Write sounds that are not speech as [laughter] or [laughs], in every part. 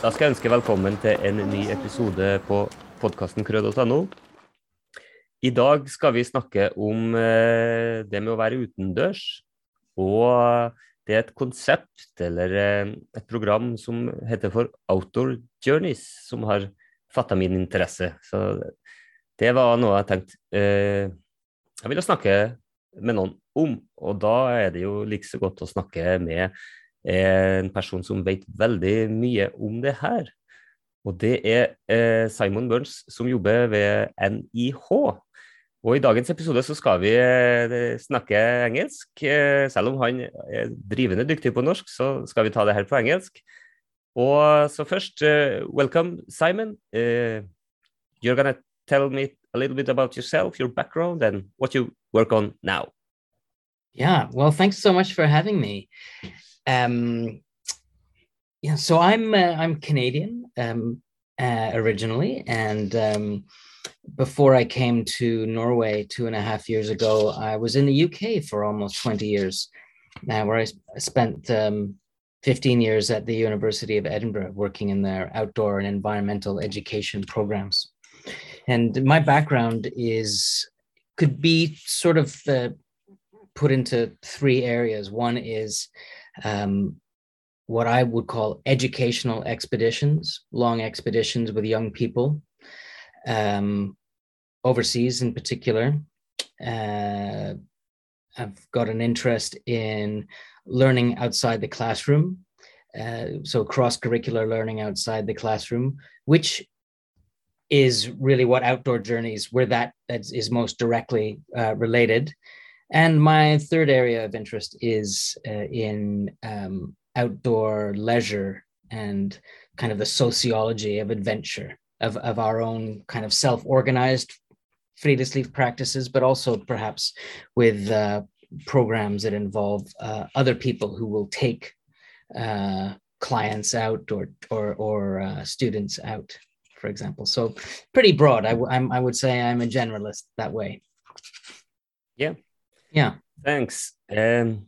Da skal jeg ønske velkommen til en ny episode på podkasten krød.no. I dag skal vi snakke om eh, det med å være utendørs. Og det er et konsept, eller eh, et program, som heter for Outdoor Journeys, som har fatta min interesse. Så det var noe jeg tenkte eh, jeg ville snakke med noen om. Og da er det jo like så godt å snakke med en person som vet veldig mye om det her. Og det er eh, Simon Burns, som jobber ved NIH. Og i dagens episode så skal vi eh, snakke engelsk. Eh, selv om han er drivende dyktig på norsk, så skal vi ta det her på engelsk. Og så først, welcome, Simon. Uh, you're gonna tell me a little bit about yourself, your background, and what you work on now. Yeah, well, thanks so much for having me. Um, yeah, so I'm uh, I'm Canadian um, uh, originally, and um, before I came to Norway two and a half years ago, I was in the UK for almost twenty years, uh, where I spent um, 15 years at the University of Edinburgh working in their outdoor and environmental education programs. And my background is could be sort of uh, put into three areas. One is um, what I would call educational expeditions, long expeditions with young people, um, overseas in particular. Uh, I've got an interest in learning outside the classroom, uh, so cross curricular learning outside the classroom, which is really what outdoor journeys where that is most directly uh, related and my third area of interest is uh, in um, outdoor leisure and kind of the sociology of adventure, of, of our own kind of self organized friluftsliv practices, but also perhaps with uh, programs that involve uh, other people who will take uh, clients out or, or, or uh, students out, for example. So pretty broad. I, I'm, I would say I'm a generalist that way. Yeah, yeah. Thanks. Um,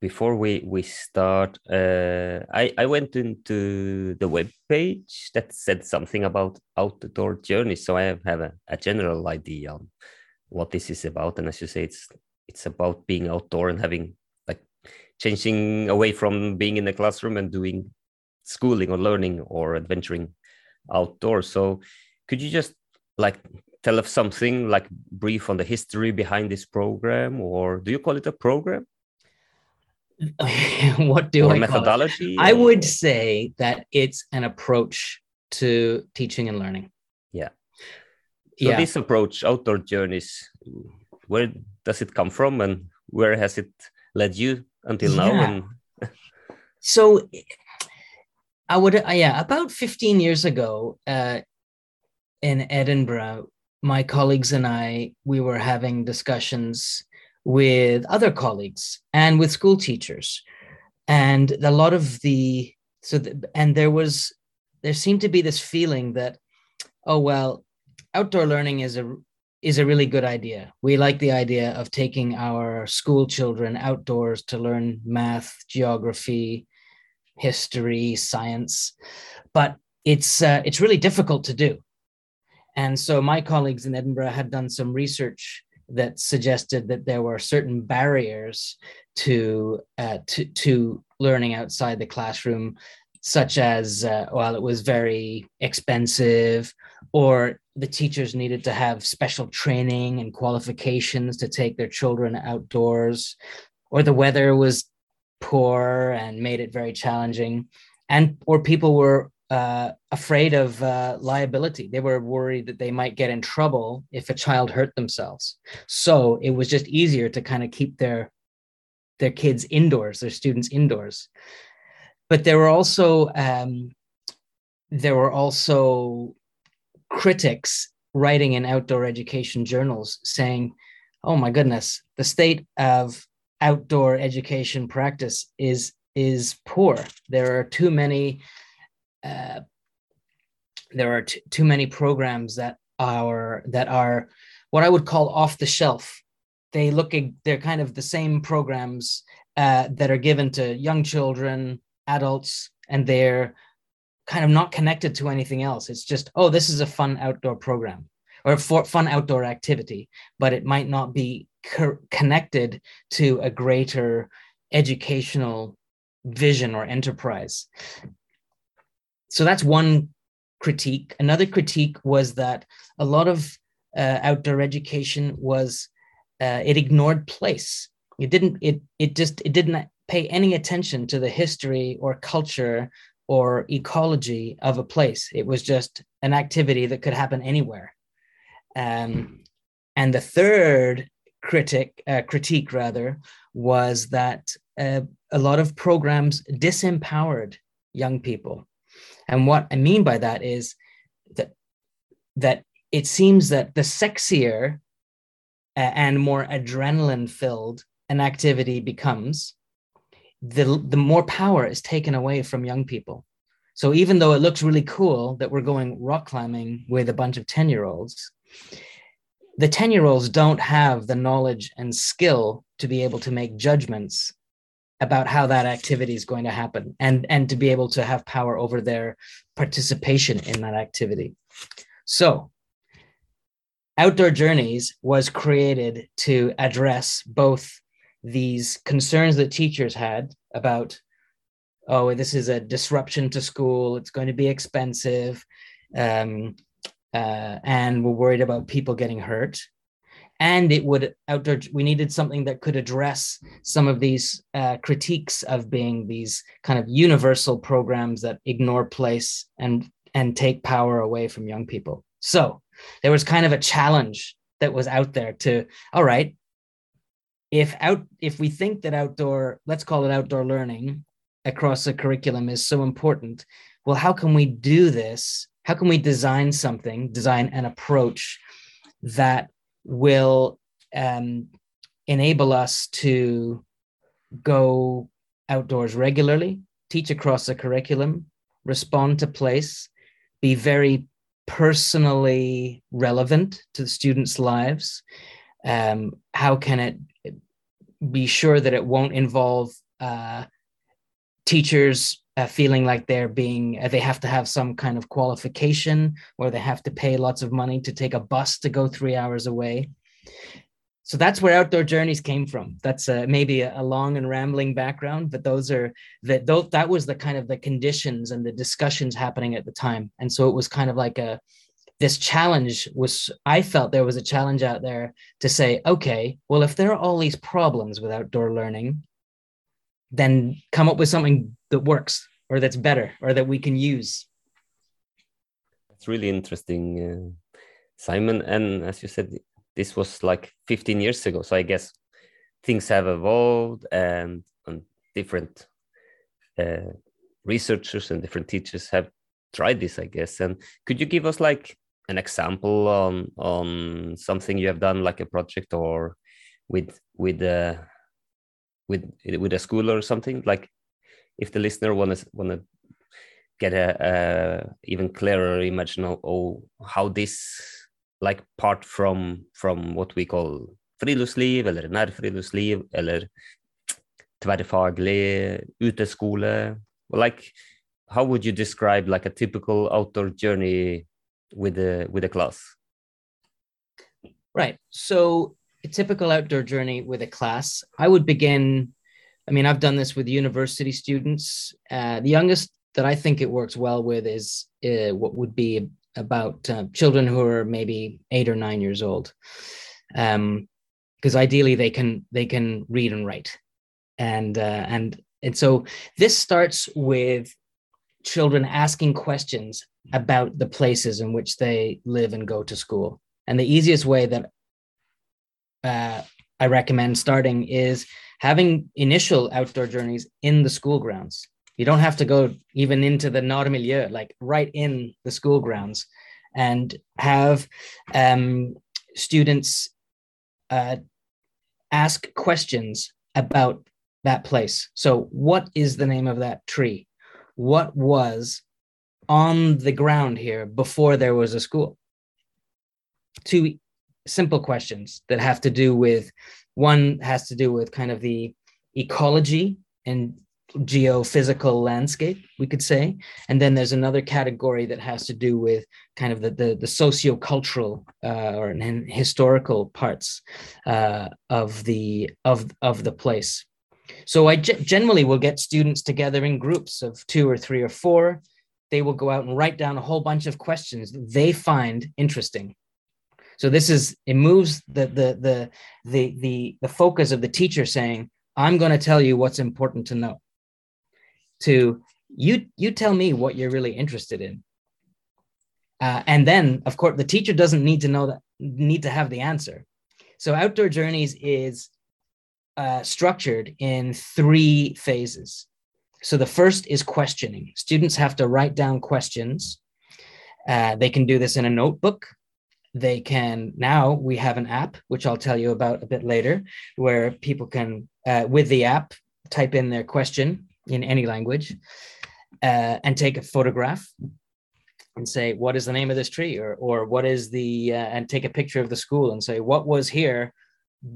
before we we start, uh, I I went into the web page that said something about outdoor journeys, so I have a, a general idea on what this is about. And as you say, it's it's about being outdoor and having like changing away from being in the classroom and doing schooling or learning or adventuring outdoors. So could you just like tell us something like brief on the history behind this program, or do you call it a program? [laughs] what do or I methodology? I would say that it's an approach to teaching and learning. Yeah. So yeah. this approach, outdoor journeys, where does it come from, and where has it led you until yeah. now? And [laughs] so, I would, yeah, about fifteen years ago, uh, in Edinburgh, my colleagues and I, we were having discussions with other colleagues and with school teachers. And a lot of the, so, the, and there was, there seemed to be this feeling that, oh, well, outdoor learning is a, is a really good idea. We like the idea of taking our school children outdoors to learn math, geography, history, science, but it's uh, it's really difficult to do and so my colleagues in Edinburgh had done some research that suggested that there were certain barriers to uh, to, to learning outside the classroom, such as uh, it was very expensive, or the teachers needed to have special training and qualifications to take their children outdoors, or the weather was poor and made it very challenging, and or people were uh, afraid of uh, liability. They were worried that they might get in trouble if a child hurt themselves. So it was just easier to kind of keep their their kids indoors, their students indoors. But there were also um, there were also critics writing in outdoor education journals saying, "Oh my goodness, the state of outdoor education practice is is poor. There are too many." Uh, there are t- too many programs that are that are what I would call off the shelf. They look they're kind of the same programs uh, that are given to young children, adults, and they're kind of not connected to anything else. It's just, oh, this is a fun outdoor program or for fun outdoor activity, but it might not be co- connected to a greater educational vision or enterprise. So that's one critique. Another critique was that a lot of uh, outdoor education was uh, it ignored place. It didn't. It it just it didn't pay any attention to the history or culture or ecology of a place. It was just an activity that could happen anywhere. Um, and the third critic uh, critique rather was that uh, a lot of programs disempowered young people. And what I mean by that is that that it seems that the sexier and more adrenaline filled an activity becomes, the, the more power is taken away from young people. So even though it looks really cool that we're going rock climbing with a bunch of 10 year olds, the 10 year olds don't have the knowledge and skill to be able to make judgments about how that activity is going to happen and, and to be able to have power over their participation in that activity. So, Outdoor Journeys was created to address both these concerns that teachers had about oh this is a disruption to school it's going to be expensive um, uh, and we're worried about people getting hurt and it would outdoor we needed something that could address some of these uh, critiques of being these kind of universal programs that ignore place and and take power away from young people. So there was kind of a challenge that was out there to all right if out if we think that outdoor let's call it outdoor learning across a curriculum is so important well how can we do this? How can we design something design an approach that will um, enable us to go outdoors regularly teach across the curriculum respond to place be very personally relevant to the students lives. Um, how can it be sure that it won't involve uh, teachers uh, feeling like they're being uh, they have to have some kind of qualification or they have to pay lots of money to take a bus to go three hours away. So that's where outdoor journeys came from. That's uh, maybe a, a, long and rambling background but those are that that was the kind of the conditions and the discussions happening at the time. And so it was kind of like a this challenge was i felt there was a challenge out there to say okay well if there are all these problems with outdoor learning then come up with something that works or that's better or that we can use. It's really interesting uh, simon. And as you said this was like 15 years ago. So i guess things have evolved and, and different uh, researchers and different teachers have tried this i guess. And could you give us like an example on on something you have done like a project or with with uh, with with a school or something? Like if the listener want to want to get a, a, even clearer image of oh, how this like part from from what we call friluftsliv eller nærfriluftsliv eller tverrfaglig uteskole like how would you describe like a typical outdoor journey with a with a class? Right. So a typical outdoor journey with a class i would begin i mean i've done this with university students. Uh, the youngest that i think it works well with is uh, what would be about uh, children who are maybe eight or nine years old. Um because ideally they can they can read and write. And uh, and and so this starts with children asking questions about the places in which they live and go to school. And the easiest way that uh, I recommend starting is having initial outdoor journeys in the school grounds. You don't have to go even into the nærmiljø, like right in the school grounds, and have um, students uh, ask questions about that place. So, what is the name of that tree? What was on the ground here before there was a school? Two simple questions that have to do with one has to do with kind of the ecology and geophysical landscape, we could say. And then there's another category that has to do with kind of the, the, the socio-cultural uh, or historical parts uh, of, the, of, of the place. So I generally will get students together in groups of two or three or four. They will go out and write down a whole bunch of questions they find interesting. So this is it moves the the the the the, the focus of the teacher saying, I'm going to tell you what's important to know. To you you tell me what you're really interested in. Uh, and then of course the teacher doesn't need to know that need to have the answer. So outdoor journeys is uh, structured in three phases. So the first is questioning. Students have to write down questions. Uh, they can do this in a notebook they can now we have an app which i'll tell you about a bit later where people can uh, with the app type in their question in any language uh, and take a photograph and say what is the name of this tree? or or what is the uh, and take a picture of the school and say what was here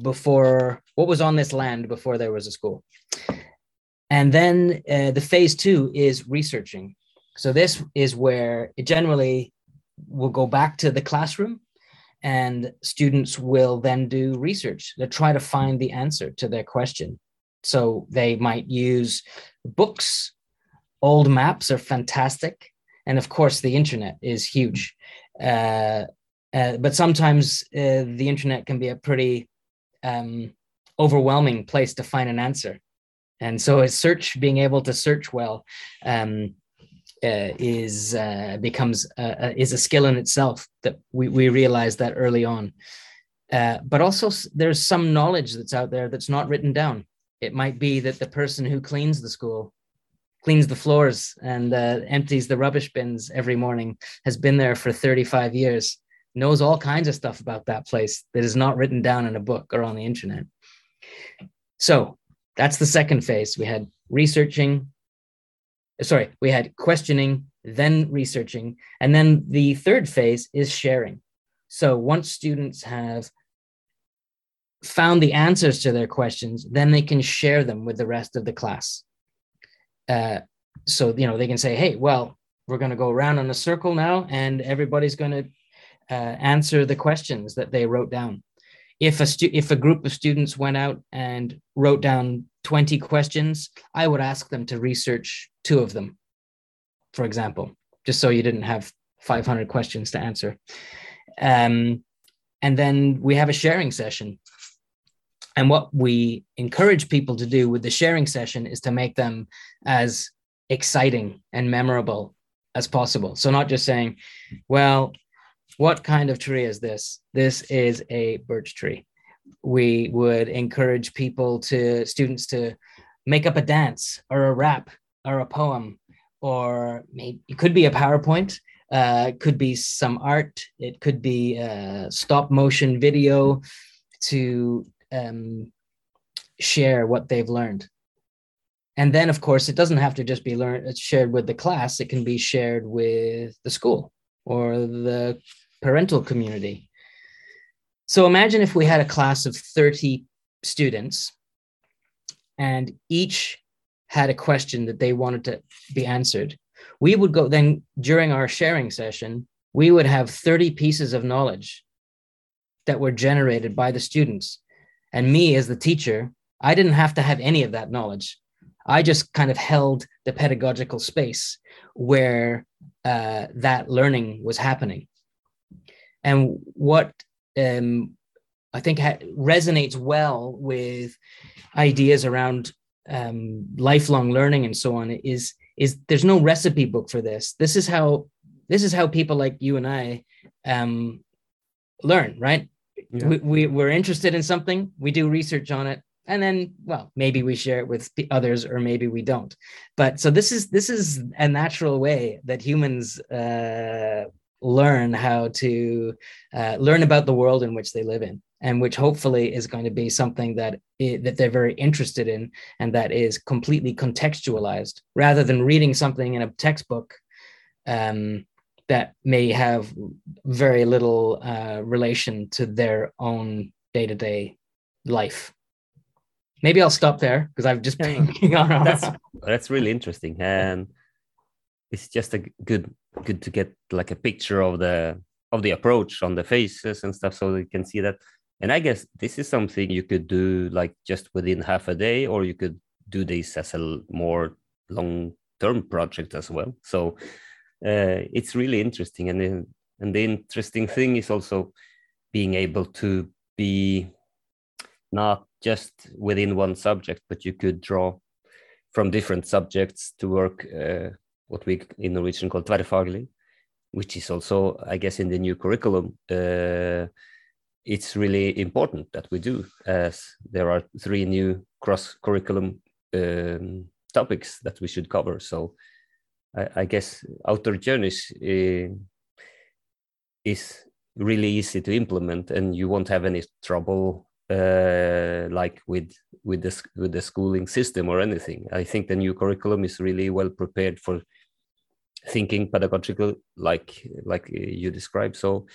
before what was on this land before there was a school? And then uh, the phase two is researching. So this is where it generally will go back to the classroom and students will then do research to try to find the answer to their question so they might use books, old maps are fantastic. And of course, the internet is huge. Uh, uh, but sometimes uh, the internet can be a pretty um, overwhelming place to find an answer. And so a search, being able to search well, um, uh, is uh, becomes uh, is a skill in itself that we, we realize that early on. but also, there's some knowledge that's out there that's not written down. It might be that the person who cleans the school cleans the floors and uh, empties the rubbish bins every morning has been there for 35 years knows all kinds of stuff about that place that is not written down in a book or on the internet. So that's the second phase. We had researching sorry we had questioning then researching and then the third phase is sharing so once students have found the answers to their questions, then they can share them with the rest of the class. Uh, so, you know, they can say, hey, well, we're going to go around in a circle now, and everybody's going to uh, answer the questions that they wrote down. If a, stu- if a group of students went out and wrote down 20 questions, I would ask them to research two of them, for example, just so you didn't have 500 questions to answer. Um, and then we have a sharing session and what we encourage people to do with the sharing session is to make them as exciting and memorable as possible. So, not just saying, well, what kind of tree is this? This is a birch tree. We would encourage people to, students to make up a dance or a rap or a poem, or maybe it could be a PowerPoint. Uh, could be some art. It could be stop motion video to um, share what they've learned. And then, of course, it doesn't have to just be learned shared with the class. It can be shared with the school or the parental community. So imagine if we had a class of 30 students and each had a question that they wanted to be answered. We would go then during our sharing session, we would have 30 pieces of knowledge that were generated by the students and me as the teacher, I didn't have to have any of that knowledge. I just kind of held the pedagogical space where uh, that learning was happening. And what um, I think ha- resonates well with ideas around um, lifelong learning and so on is is there's no recipe book for this. This is how this is how people like you and I um, learn, right? yeah. we, we we're interested in something we do research on it and then well maybe we share it with others or maybe we don't but so this is this is a natural way that humans uh, learn how to uh, learn about the world in which they live in and which hopefully is going to be something that it, that they're very interested in and that is completely contextualized rather than reading something in a textbook um, that may have very little uh, relation to their own day to day life. maybe I'll stop there because I've just been [laughs] on. That's that's really interesting, and it's just a good good to get like a picture of the of the approach on the faces and stuff, so you can see that. And I guess this is something you could do like just within half a day, or you could do this as a more long term project as well. So uh, it's really interesting, and then, and the interesting thing is also being able to be not just within one subject, but you could draw from different subjects to work uh, what we in Norwegian call tverrfaglig, which is also, I guess, in the new curriculum. Uh, it's really important that we do, as there are three new cross curriculum um, topics that we should cover. So I, I guess outdoor journeys uh, is really easy to implement, and you won't have any trouble uh, like with with the with the schooling system or anything. I think the new curriculum is really well prepared for thinking pedagogical, like like you described. So,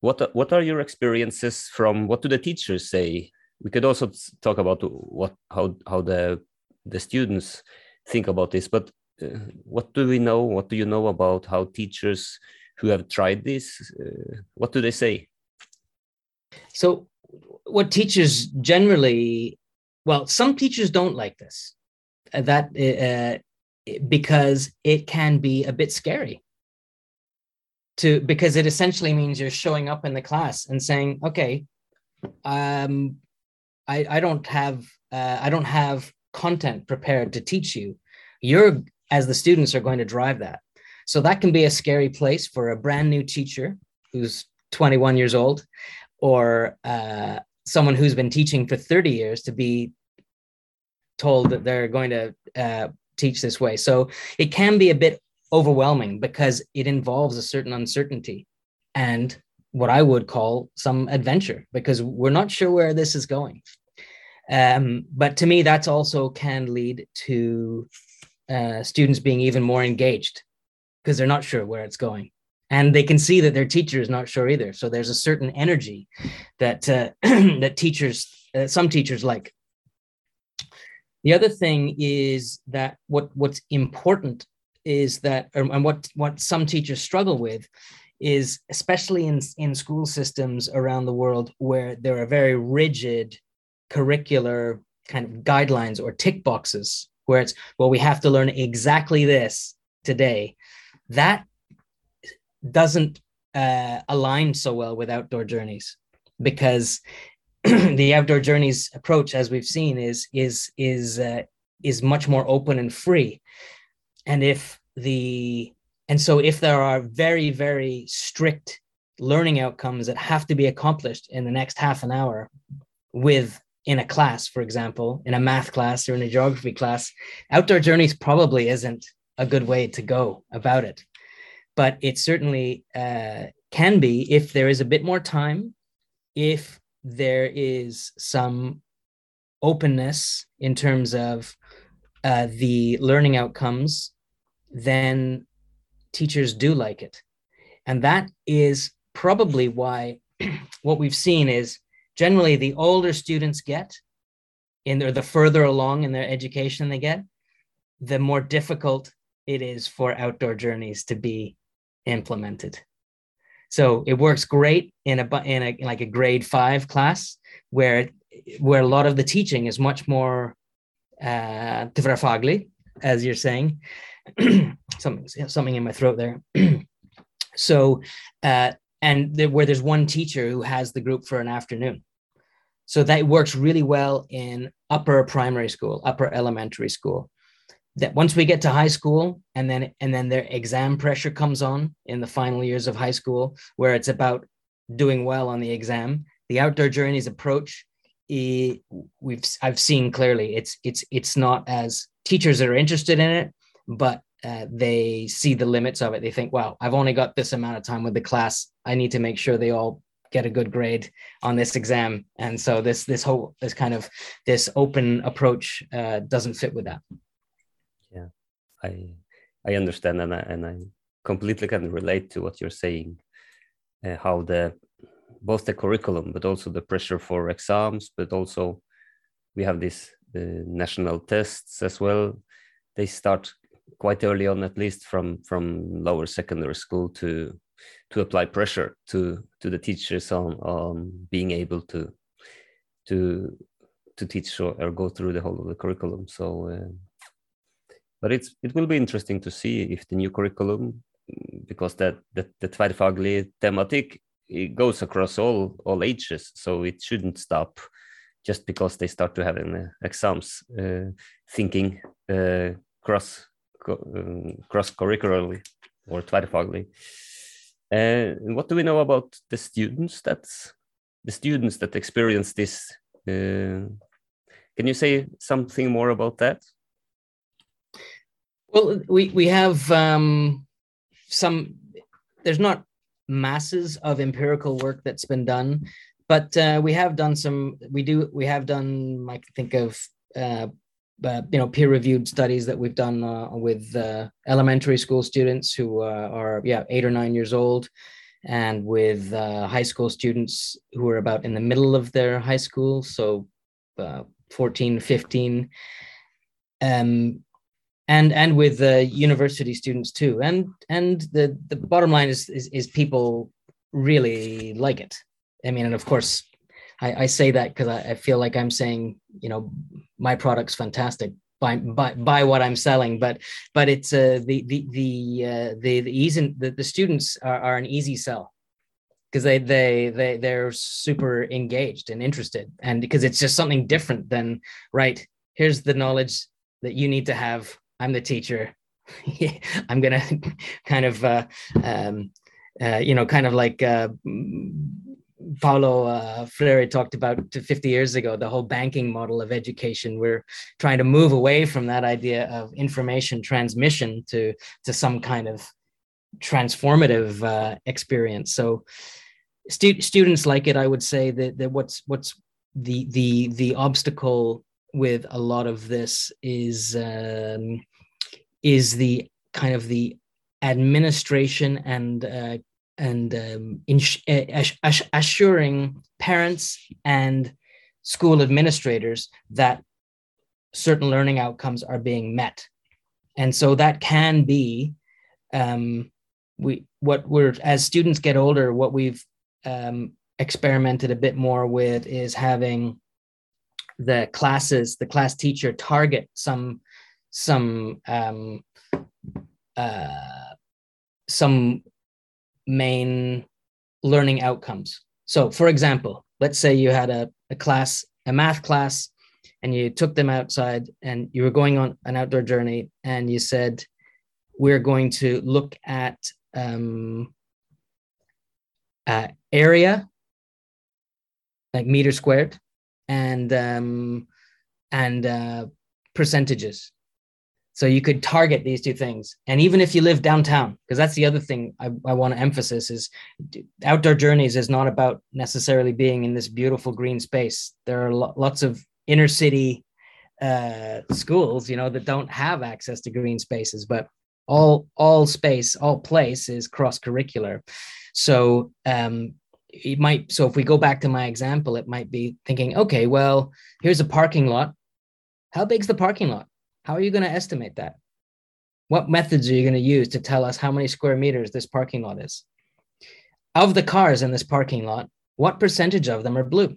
what what are your experiences from? What do the teachers say? We could also talk about what how how the the students think about this, but uh, what do we know? What do you know about how teachers who have tried this? Uh, what do they say? So, what teachers generally, well, some teachers don't like this. Uh, that uh, because it can be a bit scary to because it essentially means you're showing up in the class and saying, okay, um, I I don't have uh, I don't have content prepared to teach you. You're as the students are going to drive that. So that can be a scary place for a brand new teacher who's 21 years old or uh, someone who's been teaching for 30 years to be told that they're going to uh, teach this way. So it can be a bit overwhelming because it involves a certain uncertainty and what I would call some adventure because we're not sure where this is going. Um, but to me, that's also can lead to uh, students being even more engaged because they're not sure where it's going and they can see that their teacher is not sure either so there's a certain energy that uh, [clears throat] that teachers uh, some teachers like the other thing is that what what's important is that and what what some teachers struggle with is especially in in school systems around the world where there are very rigid curricular kind of guidelines or tick boxes where it's well we have to learn exactly this today. That doesn't uh, align so well with outdoor journeys because [clears throat] the outdoor journeys approach as we've seen is is is uh, is much more open and free. And if the and so if there are very very strict learning outcomes that have to be accomplished in the next half an hour with in a class for example in a math class or in a geography class outdoor journeys probably isn't a good way to go about it. But it certainly uh, can be if there is a bit more time, if there is some openness in terms of uh, the learning outcomes, then teachers do like it. And that is probably why [clears throat] what we've seen is generally the older students get in their the further along in their education they get, the more difficult it is for outdoor journeys to be implemented. So it works great in a in a like a grade five class where where a lot of the teaching is much more uh, as you're saying. [clears throat] something something in my throat there. [clears throat] so uh, and there, where there's one teacher who has the group for an afternoon. So that works really well in upper primary school, upper elementary school that once we get to high school and then and then their exam pressure comes on in the final years of high school where it's about doing well on the exam the outdoor journeys approach we've i've seen clearly it's it's it's not as teachers that are interested in it but uh, they see the limits of it. They think wow i've only got this amount of time with the class. I need to make sure they all get a good grade on this exam. And so this this whole this kind of this open approach uh, doesn't fit with that Yeah i I understand and I, and I completely can relate to what you're saying. Uh, how the both the curriculum, but also the pressure for exams, but also we have this uh, national tests as well. They start quite early on, at least from from lower secondary school, to to apply pressure to to the teachers on on being able to to to teach or, or go through the whole of the curriculum. So, uh, but it's it will be interesting to see if the new curriculum, because that that the tverrfaglig thematic it goes across all all ages, so it shouldn't stop just because they start to have uh, exams. Uh, thinking uh, cross um, cross curricularly or tverrfaglig. Uh, what do we know about the students that's the students that experience this? Uh, can you say something more about that? Well, we we have um, some. There's not masses of empirical work that's been done, but uh, we have done some. We do. We have done. I can think of uh, uh, you know peer-reviewed studies that we've done uh, with uh, elementary school students who uh, are yeah eight or nine years old and with uh, high school students who are about in the middle of their high school so uh, 14 15 um, and and with the university students too and and the the bottom line is, is is people really like it i mean and of course I, I say that because I, I, feel like I'm saying, you know, my product's fantastic by by, by what I'm selling, but but it's uh, the the the uh, the the the, the students are, are an easy sell because they they they they're super engaged and interested, and because it's just something different than right. Here's the knowledge that you need to have. I'm the teacher. [laughs] I'm gonna [laughs] kind of uh, um, uh, you know kind of like uh, Paulo uh, Freire talked about 50 years ago, the whole banking model of education. We're trying to move away from that idea of information transmission to, to some kind of transformative uh, experience. So stu- students like it, I would say that, that what's, what's the, the, the obstacle with a lot of this is, um, is the kind of the administration and uh, and um, ins- assuring parents and school administrators that certain learning outcomes are being met. And so that can be um, we what we're as students get older what we've um, experimented a bit more with is having the classes the class teacher target some some um, uh, some main learning outcomes. So, for example, let's say you had a, a class, a math class, and you took them outside and you were going on an outdoor journey, and you said, We're going to look at um, uh, area, like meter squared, and um, and uh, percentages. So you could target these two things. And even if you live downtown, because that's the other thing I, I want to emphasize is outdoor journeys is not about necessarily being in this beautiful green space. There are lo- lots of inner city uh, schools, you know, that don't have access to green spaces, but all all space, all place is cross curricular. So um, it might. So if we go back to my example, it might be thinking, okay, well, here's a parking lot. How big's the parking lot? How are you going to estimate that? What methods are you going to use to tell us how many square meters this parking lot is? Of the cars in this parking lot, what percentage of them are blue?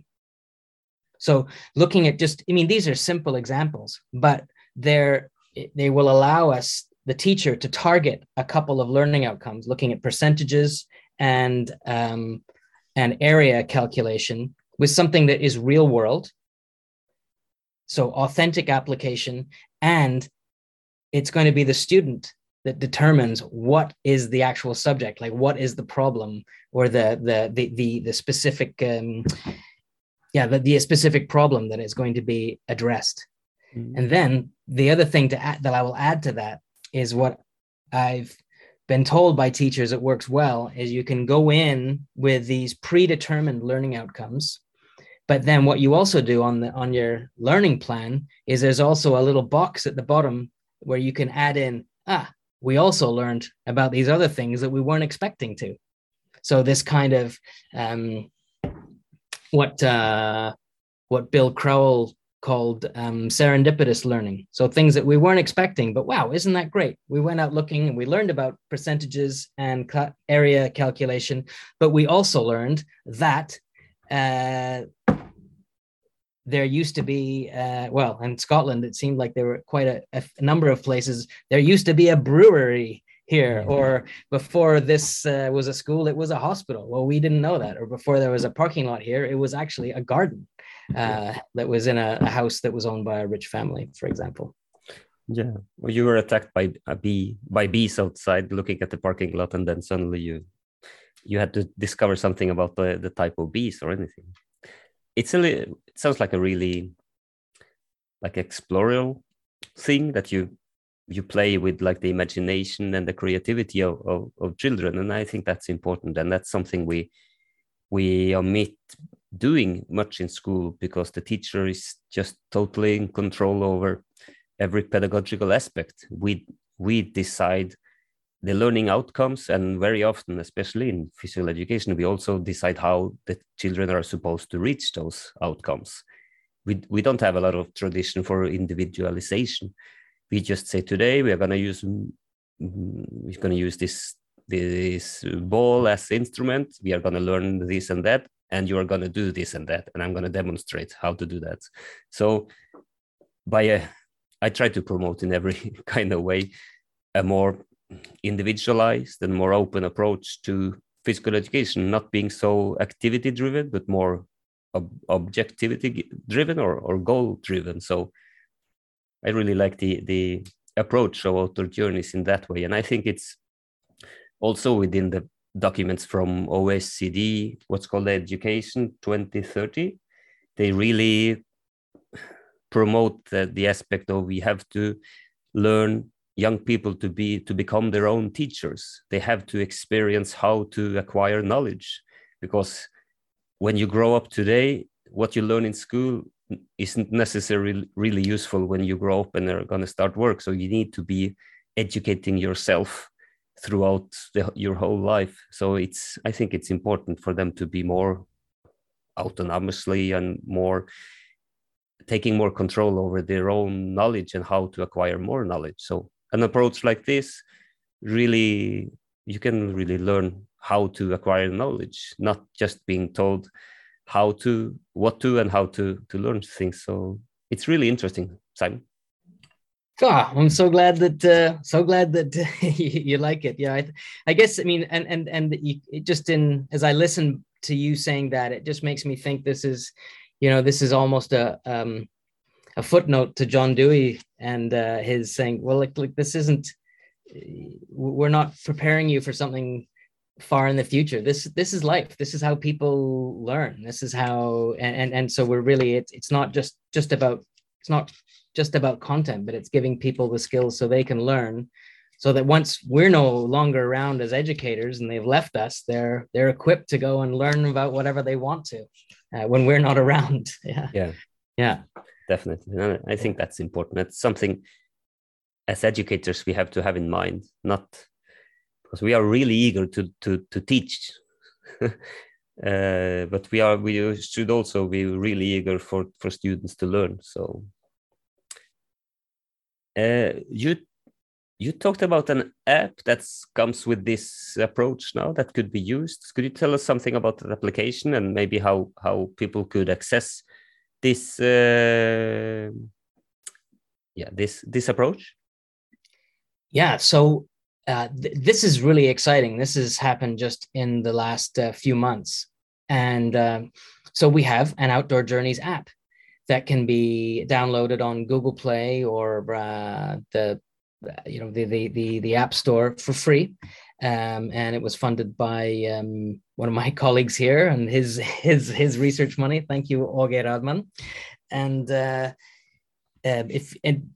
So looking at just, I mean, these are simple examples, but they're, they will allow us, the teacher, to target a couple of learning outcomes, looking at percentages and um, and area calculation with something that is real world. So authentic application and it's going to be the student that determines what is the actual subject like what is the problem or the the the the, the specific um, yeah the, the specific problem that is going to be addressed mm-hmm. and then the other thing to add that i will add to that is what i've been told by teachers it works well is you can go in with these predetermined learning outcomes but then what you also do on the on your learning plan is there's also a little box at the bottom where you can add in, ah, we also learned about these other things that we weren't expecting to. So this kind of um, what uh, what Bill Crowell called um, serendipitous learning. So things that we weren't expecting, but wow, isn't that great? We went out looking and we learned about percentages and area calculation, but we also learned that uh, there used to be, uh, well, in Scotland, it seemed like there were quite a, a, number of places. There used to be a brewery here, or before this uh, was a school, it was a hospital. Well, we didn't know that. Or before there was a parking lot here, it was actually a garden uh, that was in a, a house that was owned by a rich family, for example. Yeah, well, you were attacked by a bee by bees outside, looking at the parking lot, and then suddenly you you had to discover something about the, the type of bees or anything. It's a it sounds like a really like exploratory thing that you you play with like the imagination and the creativity of, of, of children and i think that's important and that's something we we omit doing much in school because the teacher is just totally in control over every pedagogical aspect. We we decide the learning outcomes and very often especially in physical education we also decide how the children are supposed to reach those outcomes. We, we don't have a lot of tradition for individualization. We just say today we are going to use mm, we're going to use this this ball as instrument. We are going to learn this and that and you are going to do this and that and i'm going to demonstrate how to do that. So by a i try to promote in every [laughs] kind of way a more individualized and more open approach to physical education, not being so activity driven, but more ob objectivity driven or, or goal driven. So I really like the, the approach of outdoor journeys in that way. And I think it's also within the documents from OECD, what's called Education 2030. They really promote the, the aspect of we have to learn young people to be to become their own teachers. They have to experience how to acquire knowledge because when you grow up today what you learn in school isn't necessarily really useful when you grow up and are going to start work. So you need to be educating yourself throughout the, your whole life. So it's i think it's important for them to be more autonomously and more taking more control over their own knowledge and how to acquire more knowledge. So an approach like this really you can really learn how to acquire knowledge not just being told how to what to and how to to learn things so it's really interesting simon Oh, I'm so glad that uh, so glad that [laughs] you, like it. Yeah, I, I, guess I mean, and and and you, just in as I listen to you saying that, it just makes me think this is, you know, this is almost a um, a footnote to John Dewey and uh, his saying, "Well, like, like this isn't. We're not preparing you for something far in the future. This this is life. This is how people learn. This is how and and, and so we're really it's it's not just just about it's not just about content, but it's giving people the skills so they can learn." So that once we're no longer around as educators and they've left us, they're they're equipped to go and learn about whatever they want to uh, when we're not around. [laughs] Yeah, yeah, yeah definitely. And I think that's important. It's something as educators we have to have in mind, not because we are really eager to to to teach. [laughs] uh, but we are we should also be really eager for for students to learn. So uh, you you talked about an app that comes with this approach now that could be used. Could you tell us something about the application and maybe how how people could access this uh, yeah this this approach? Yeah so uh, th- this is really exciting. This has happened just in the last uh, few months. And uh, so we have an outdoor journeys app that can be downloaded on google play or uh, the you know the, the the the app store for free um, and it was funded by um, one of my [laughs] colleagues here and his his his research money. Thank you, Aage Radmann. And uh, uh, if and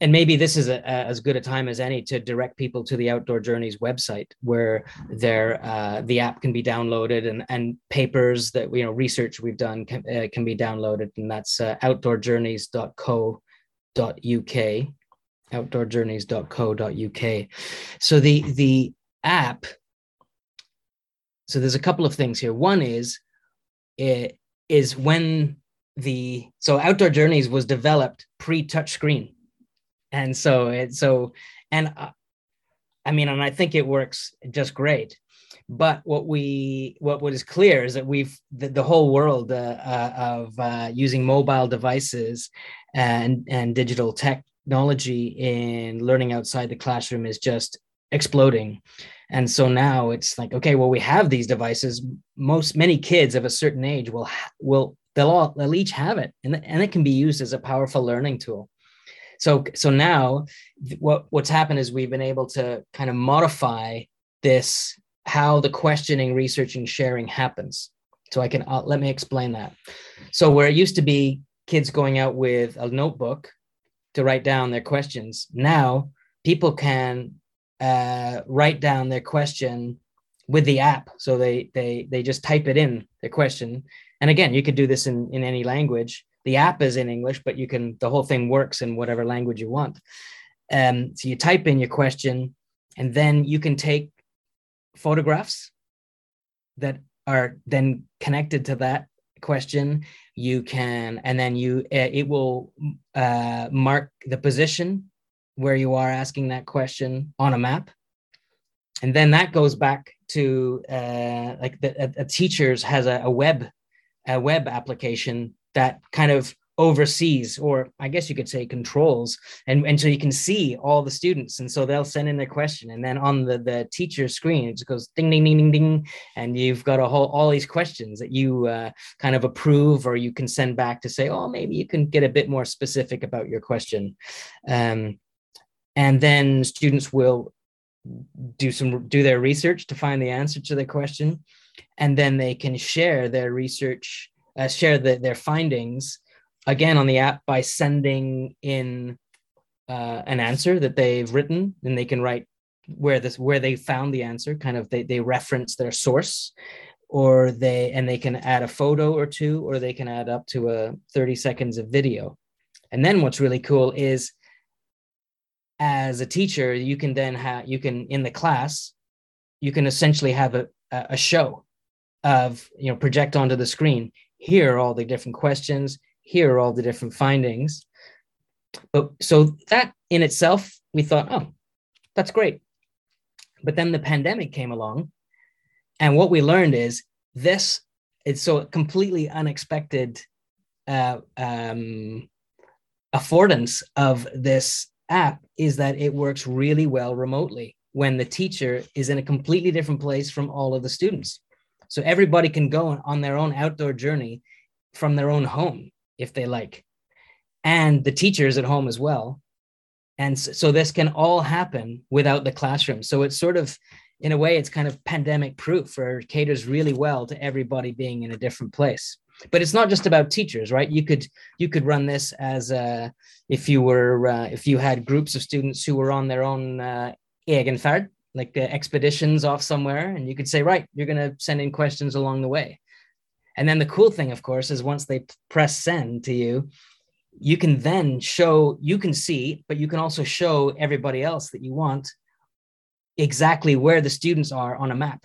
and maybe this is a, a, as good a time as any to direct people to the Outdoor Journeys website, where there uh, the app can be downloaded and and papers that you know research we've done can, uh, can be downloaded, and that's uh, outdoorjourneys.co.uk outdoorjourneys.co.uk so the the app. So there's a couple of things here. One is it is when the so outdoor journeys was developed pre touchscreen and so it so and uh, i mean and i think it works just great. But what we what what is clear is that we've the, the whole world uh, uh, of uh, using mobile devices and and digital technology in learning outside the classroom is just exploding. And so now it's like okay well we have these devices. Most many kids of a certain age will will they'll all they'll each have it and, and it can be used as a powerful learning tool. So so now what what's happened is we've been able to kind of modify this how the questioning researching sharing happens. So i can uh, let me explain that. So where it used to be kids going out with a notebook to write down their questions now people can uh, write down their question with the app. So they they they just type it in their question. And again you could do this in in any language. The app is in english but you can the whole thing works in whatever language you want. Um, so you type in your question and then you can take photographs that are then connected to that question. You can and then you uh, it will uh, mark the position where you are asking that question on a map. And then that goes back to uh, like the, a, a teachers has a, a web a web application that kind of oversees or i guess you could say controls. And, and so you can see all the students. And so they'll send in their question. And then on the, the teacher screen it just goes ding ding ding ding ding. And you've got a whole all these questions that you uh, kind of approve or you can send back to say oh maybe you can get a bit more specific about your question. Um, and then students will do some do their research to find the answer to the question. And then they can share their research uh, share the, their findings again on the app by sending in uh, an answer that they've written. And they can write where this where they found the answer kind of they, they reference their source or they and they can add a photo or two or they can add up to a 30 seconds of video. And then what's really cool is as a teacher you can then have you can in the class you can essentially have a, a show of you know project onto the screen. Here are all the different questions. Here are all the different findings. But so that in itself we thought oh that's great. But then the pandemic came along and what we learned is this it's so completely unexpected uh, um, affordance of this app is that it works really well remotely when the teacher is in a completely different place from all of the students. So everybody can go on their own outdoor journey from their own home if they like. And the teacher is at home as well. And so this can all happen without the classroom. So it's sort of, in a way, it's kind of pandemic proof or caters really well to everybody being in a different place but it's not just about teachers right? You could you could run this as a if you were uh, if you had groups of students who were on their own uh, like uh, expeditions off somewhere and you could say right you're going to send in questions along the way. And then the cool thing of course is once they press send to you you can then show you can see but you can also show everybody else that you want exactly where the students are on a map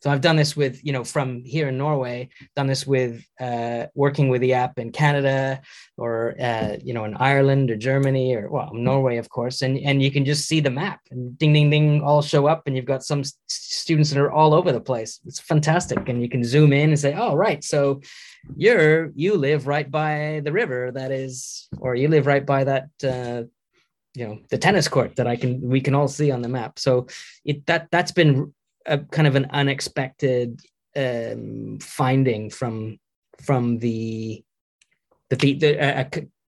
so I've done this with, you know, from here in Norway, done this with uh, working with the app in Canada or, uh, you know, in Ireland or Germany or, well, Norway, of course. And, and you can just see the map and ding, ding, ding, all show up. And you've got some students that are all over the place. It's fantastic. And you can zoom in and say, oh, right. So you're, you live right by the river that is, or you live right by that, uh, you know the tennis court that i can we can all see on the map so it that that's been a kind of an unexpected um, finding from from the the, the, uh,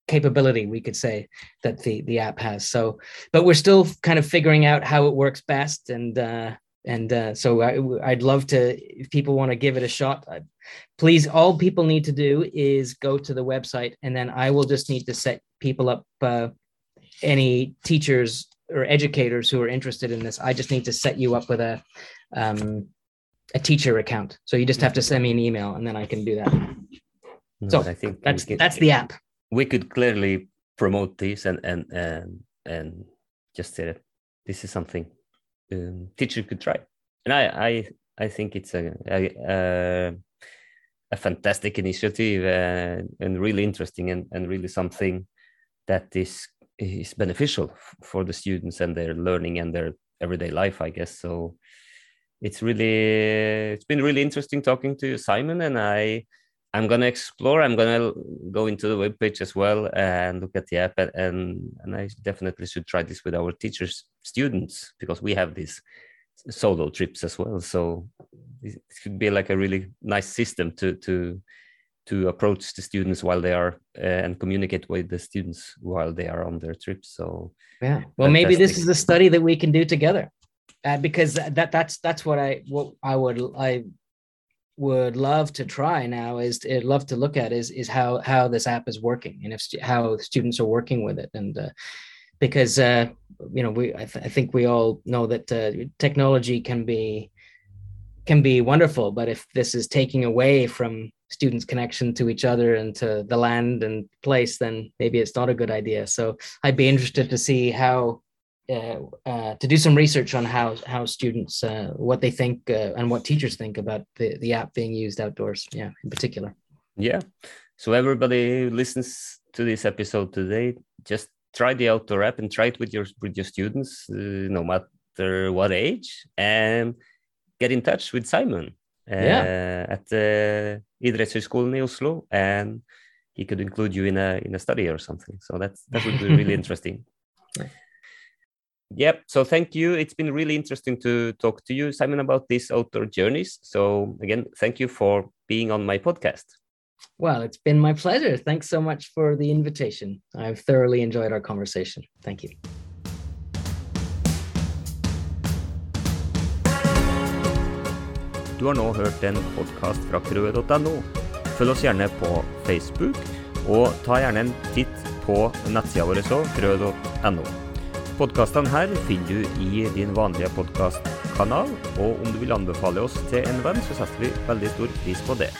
capability we could say that the the app has. So but we're still kind of figuring out how it works best and uh and uh, so I, i'd love to if people want to give it a shot uh, please all people need to do is go to the website and then i will just need to set people up uh, any teachers or educators who are interested in this. I just need to set you up with a um, a teacher account. So you just have to send me an email, and then I can do that. No, so I think that's can, that's the app. We could clearly promote this and and and and just say that this is something um, teacher could try. And I I I think it's a, a, a fantastic initiative uh, and really interesting and, and really something that is is beneficial for the students and their learning and their everyday life, I guess. So it's really it's been really interesting talking to you, Simon, and I I'm gonna explore. I'm gonna go into the web page as well and look at the app, and and, and I definitely should try this with our teachers, students, because we have these solo trips as well. So it could be like a really nice system to to to approach the students while they are uh, and communicate with the students while they are on their trips. So yeah, well, fantastic. maybe this is a study that we can do together, uh, because that that's that's what I what I would I would love to try now is to, love to look at is is how how this app is working and if how students are working with it. And uh, because uh, you know we I, th- I, think we all know that uh, technology can be can be wonderful but if this is taking away from students connection to each other and to the land and place then maybe it's not a good idea. So i'd be interested to see how uh, uh, to do some research on how how students uh, what they think uh, and what teachers think about the, the app being used outdoors yeah in particular. Yeah. So everybody listens to this episode today just try the outdoor app and try it with your with your students uh, no matter what age and get in touch with simon yeah. at the idrettshøyskolen in oslo and he could include you in a in a study or something. So that's that would be really [laughs] interesting Yep. So thank you. It's been really interesting to talk to you, Simon, about these outdoor journeys. So again, thank you for being on my podcast. Well, it's been my pleasure. Thanks so much for the invitation. I've thoroughly enjoyed our conversation. Thank you. Du har nå hørt en podkast fra krøe.no. Følg oss gjerne på Facebook, og ta gjerne en titt på nettsida vår òg, krøe.no. Podkastene her finner du i din vanlige podkastkanal, og om du vil anbefale oss til en venn, så setter vi veldig stor pris på det.